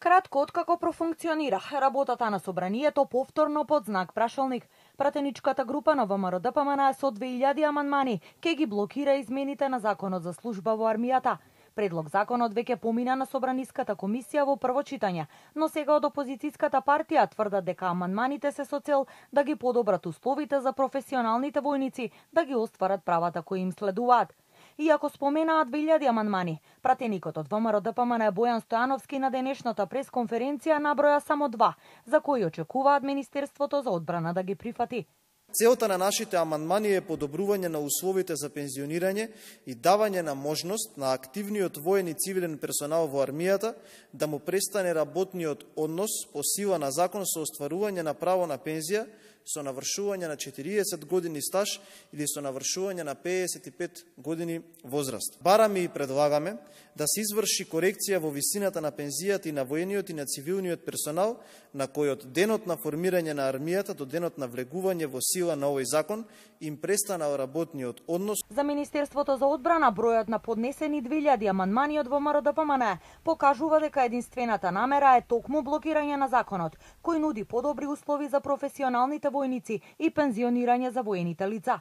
Кратко откако профункционира работата на собранието повторно под знак прашалник, пратеничката група на ВМРО ДПМН со 2000 аманмани ке ги блокира измените на законот за служба во армијата. Предлог законот веќе помина на Собраниската комисија во прво читање, но сега од опозицијската партија тврдат дека аманманите се со цел да ги подобрат условите за професионалните војници да ги остварат правата кои им следуваат. Иако споменаат 2000 аманмани, пратеникот од ВМРО ДПМН Бојан Стојановски на денешната пресконференција наброја само два, за кои очекуваат Министерството за одбрана да ги прифати. Целта на нашите амандмани е подобрување на условите за пензионирање и давање на можност на активниот воен и цивилен персонал во армијата да му престане работниот однос по сила на закон со остварување на право на пензија со навршување на 40 години стаж или со навршување на 55 години возраст. Бараме и предлагаме да се изврши корекција во висината на пензијата и на воениот и на цивилниот персонал на кој од денот на формирање на армијата до денот на влегување во сила на овој закон им престанал работниот однос. За Министерството за одбрана бројот на поднесени 2000 амандмани од ВМРО ДПМН покажува дека единствената намера е токму блокирање на законот, кој нуди подобри услови за професионалните војници и пензионирање за воените лица.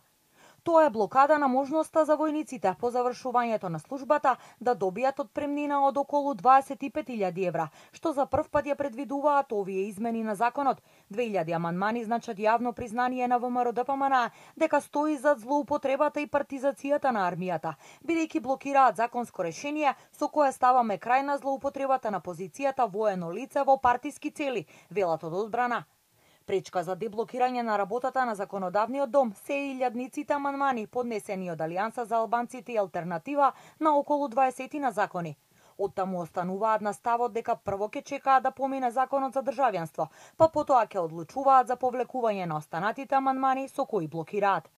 Тоа е блокада на можноста за војниците по завршувањето на службата да добијат отпремнина од околу 25.000 евра, што за прв пат ја предвидуваат овие измени на законот. 2000 аманмани значат јавно признание на ВМРО ДПМН дека стои зад злоупотребата и партизацијата на армијата, бидејќи блокираат законско решение со кое ставаме крај на злоупотребата на позицијата воено лице во партиски цели, велат од одбрана. Пречка за деблокирање на работата на законодавниот дом се и илјадниците аманмани поднесени од Алијанса за албанците и алтернатива на околу 20 на закони. Оттаму остануваат на ставот дека прво ќе чекаат да помине законот за државјанство, па потоа ќе одлучуваат за повлекување на останатите аманмани со кои блокираат.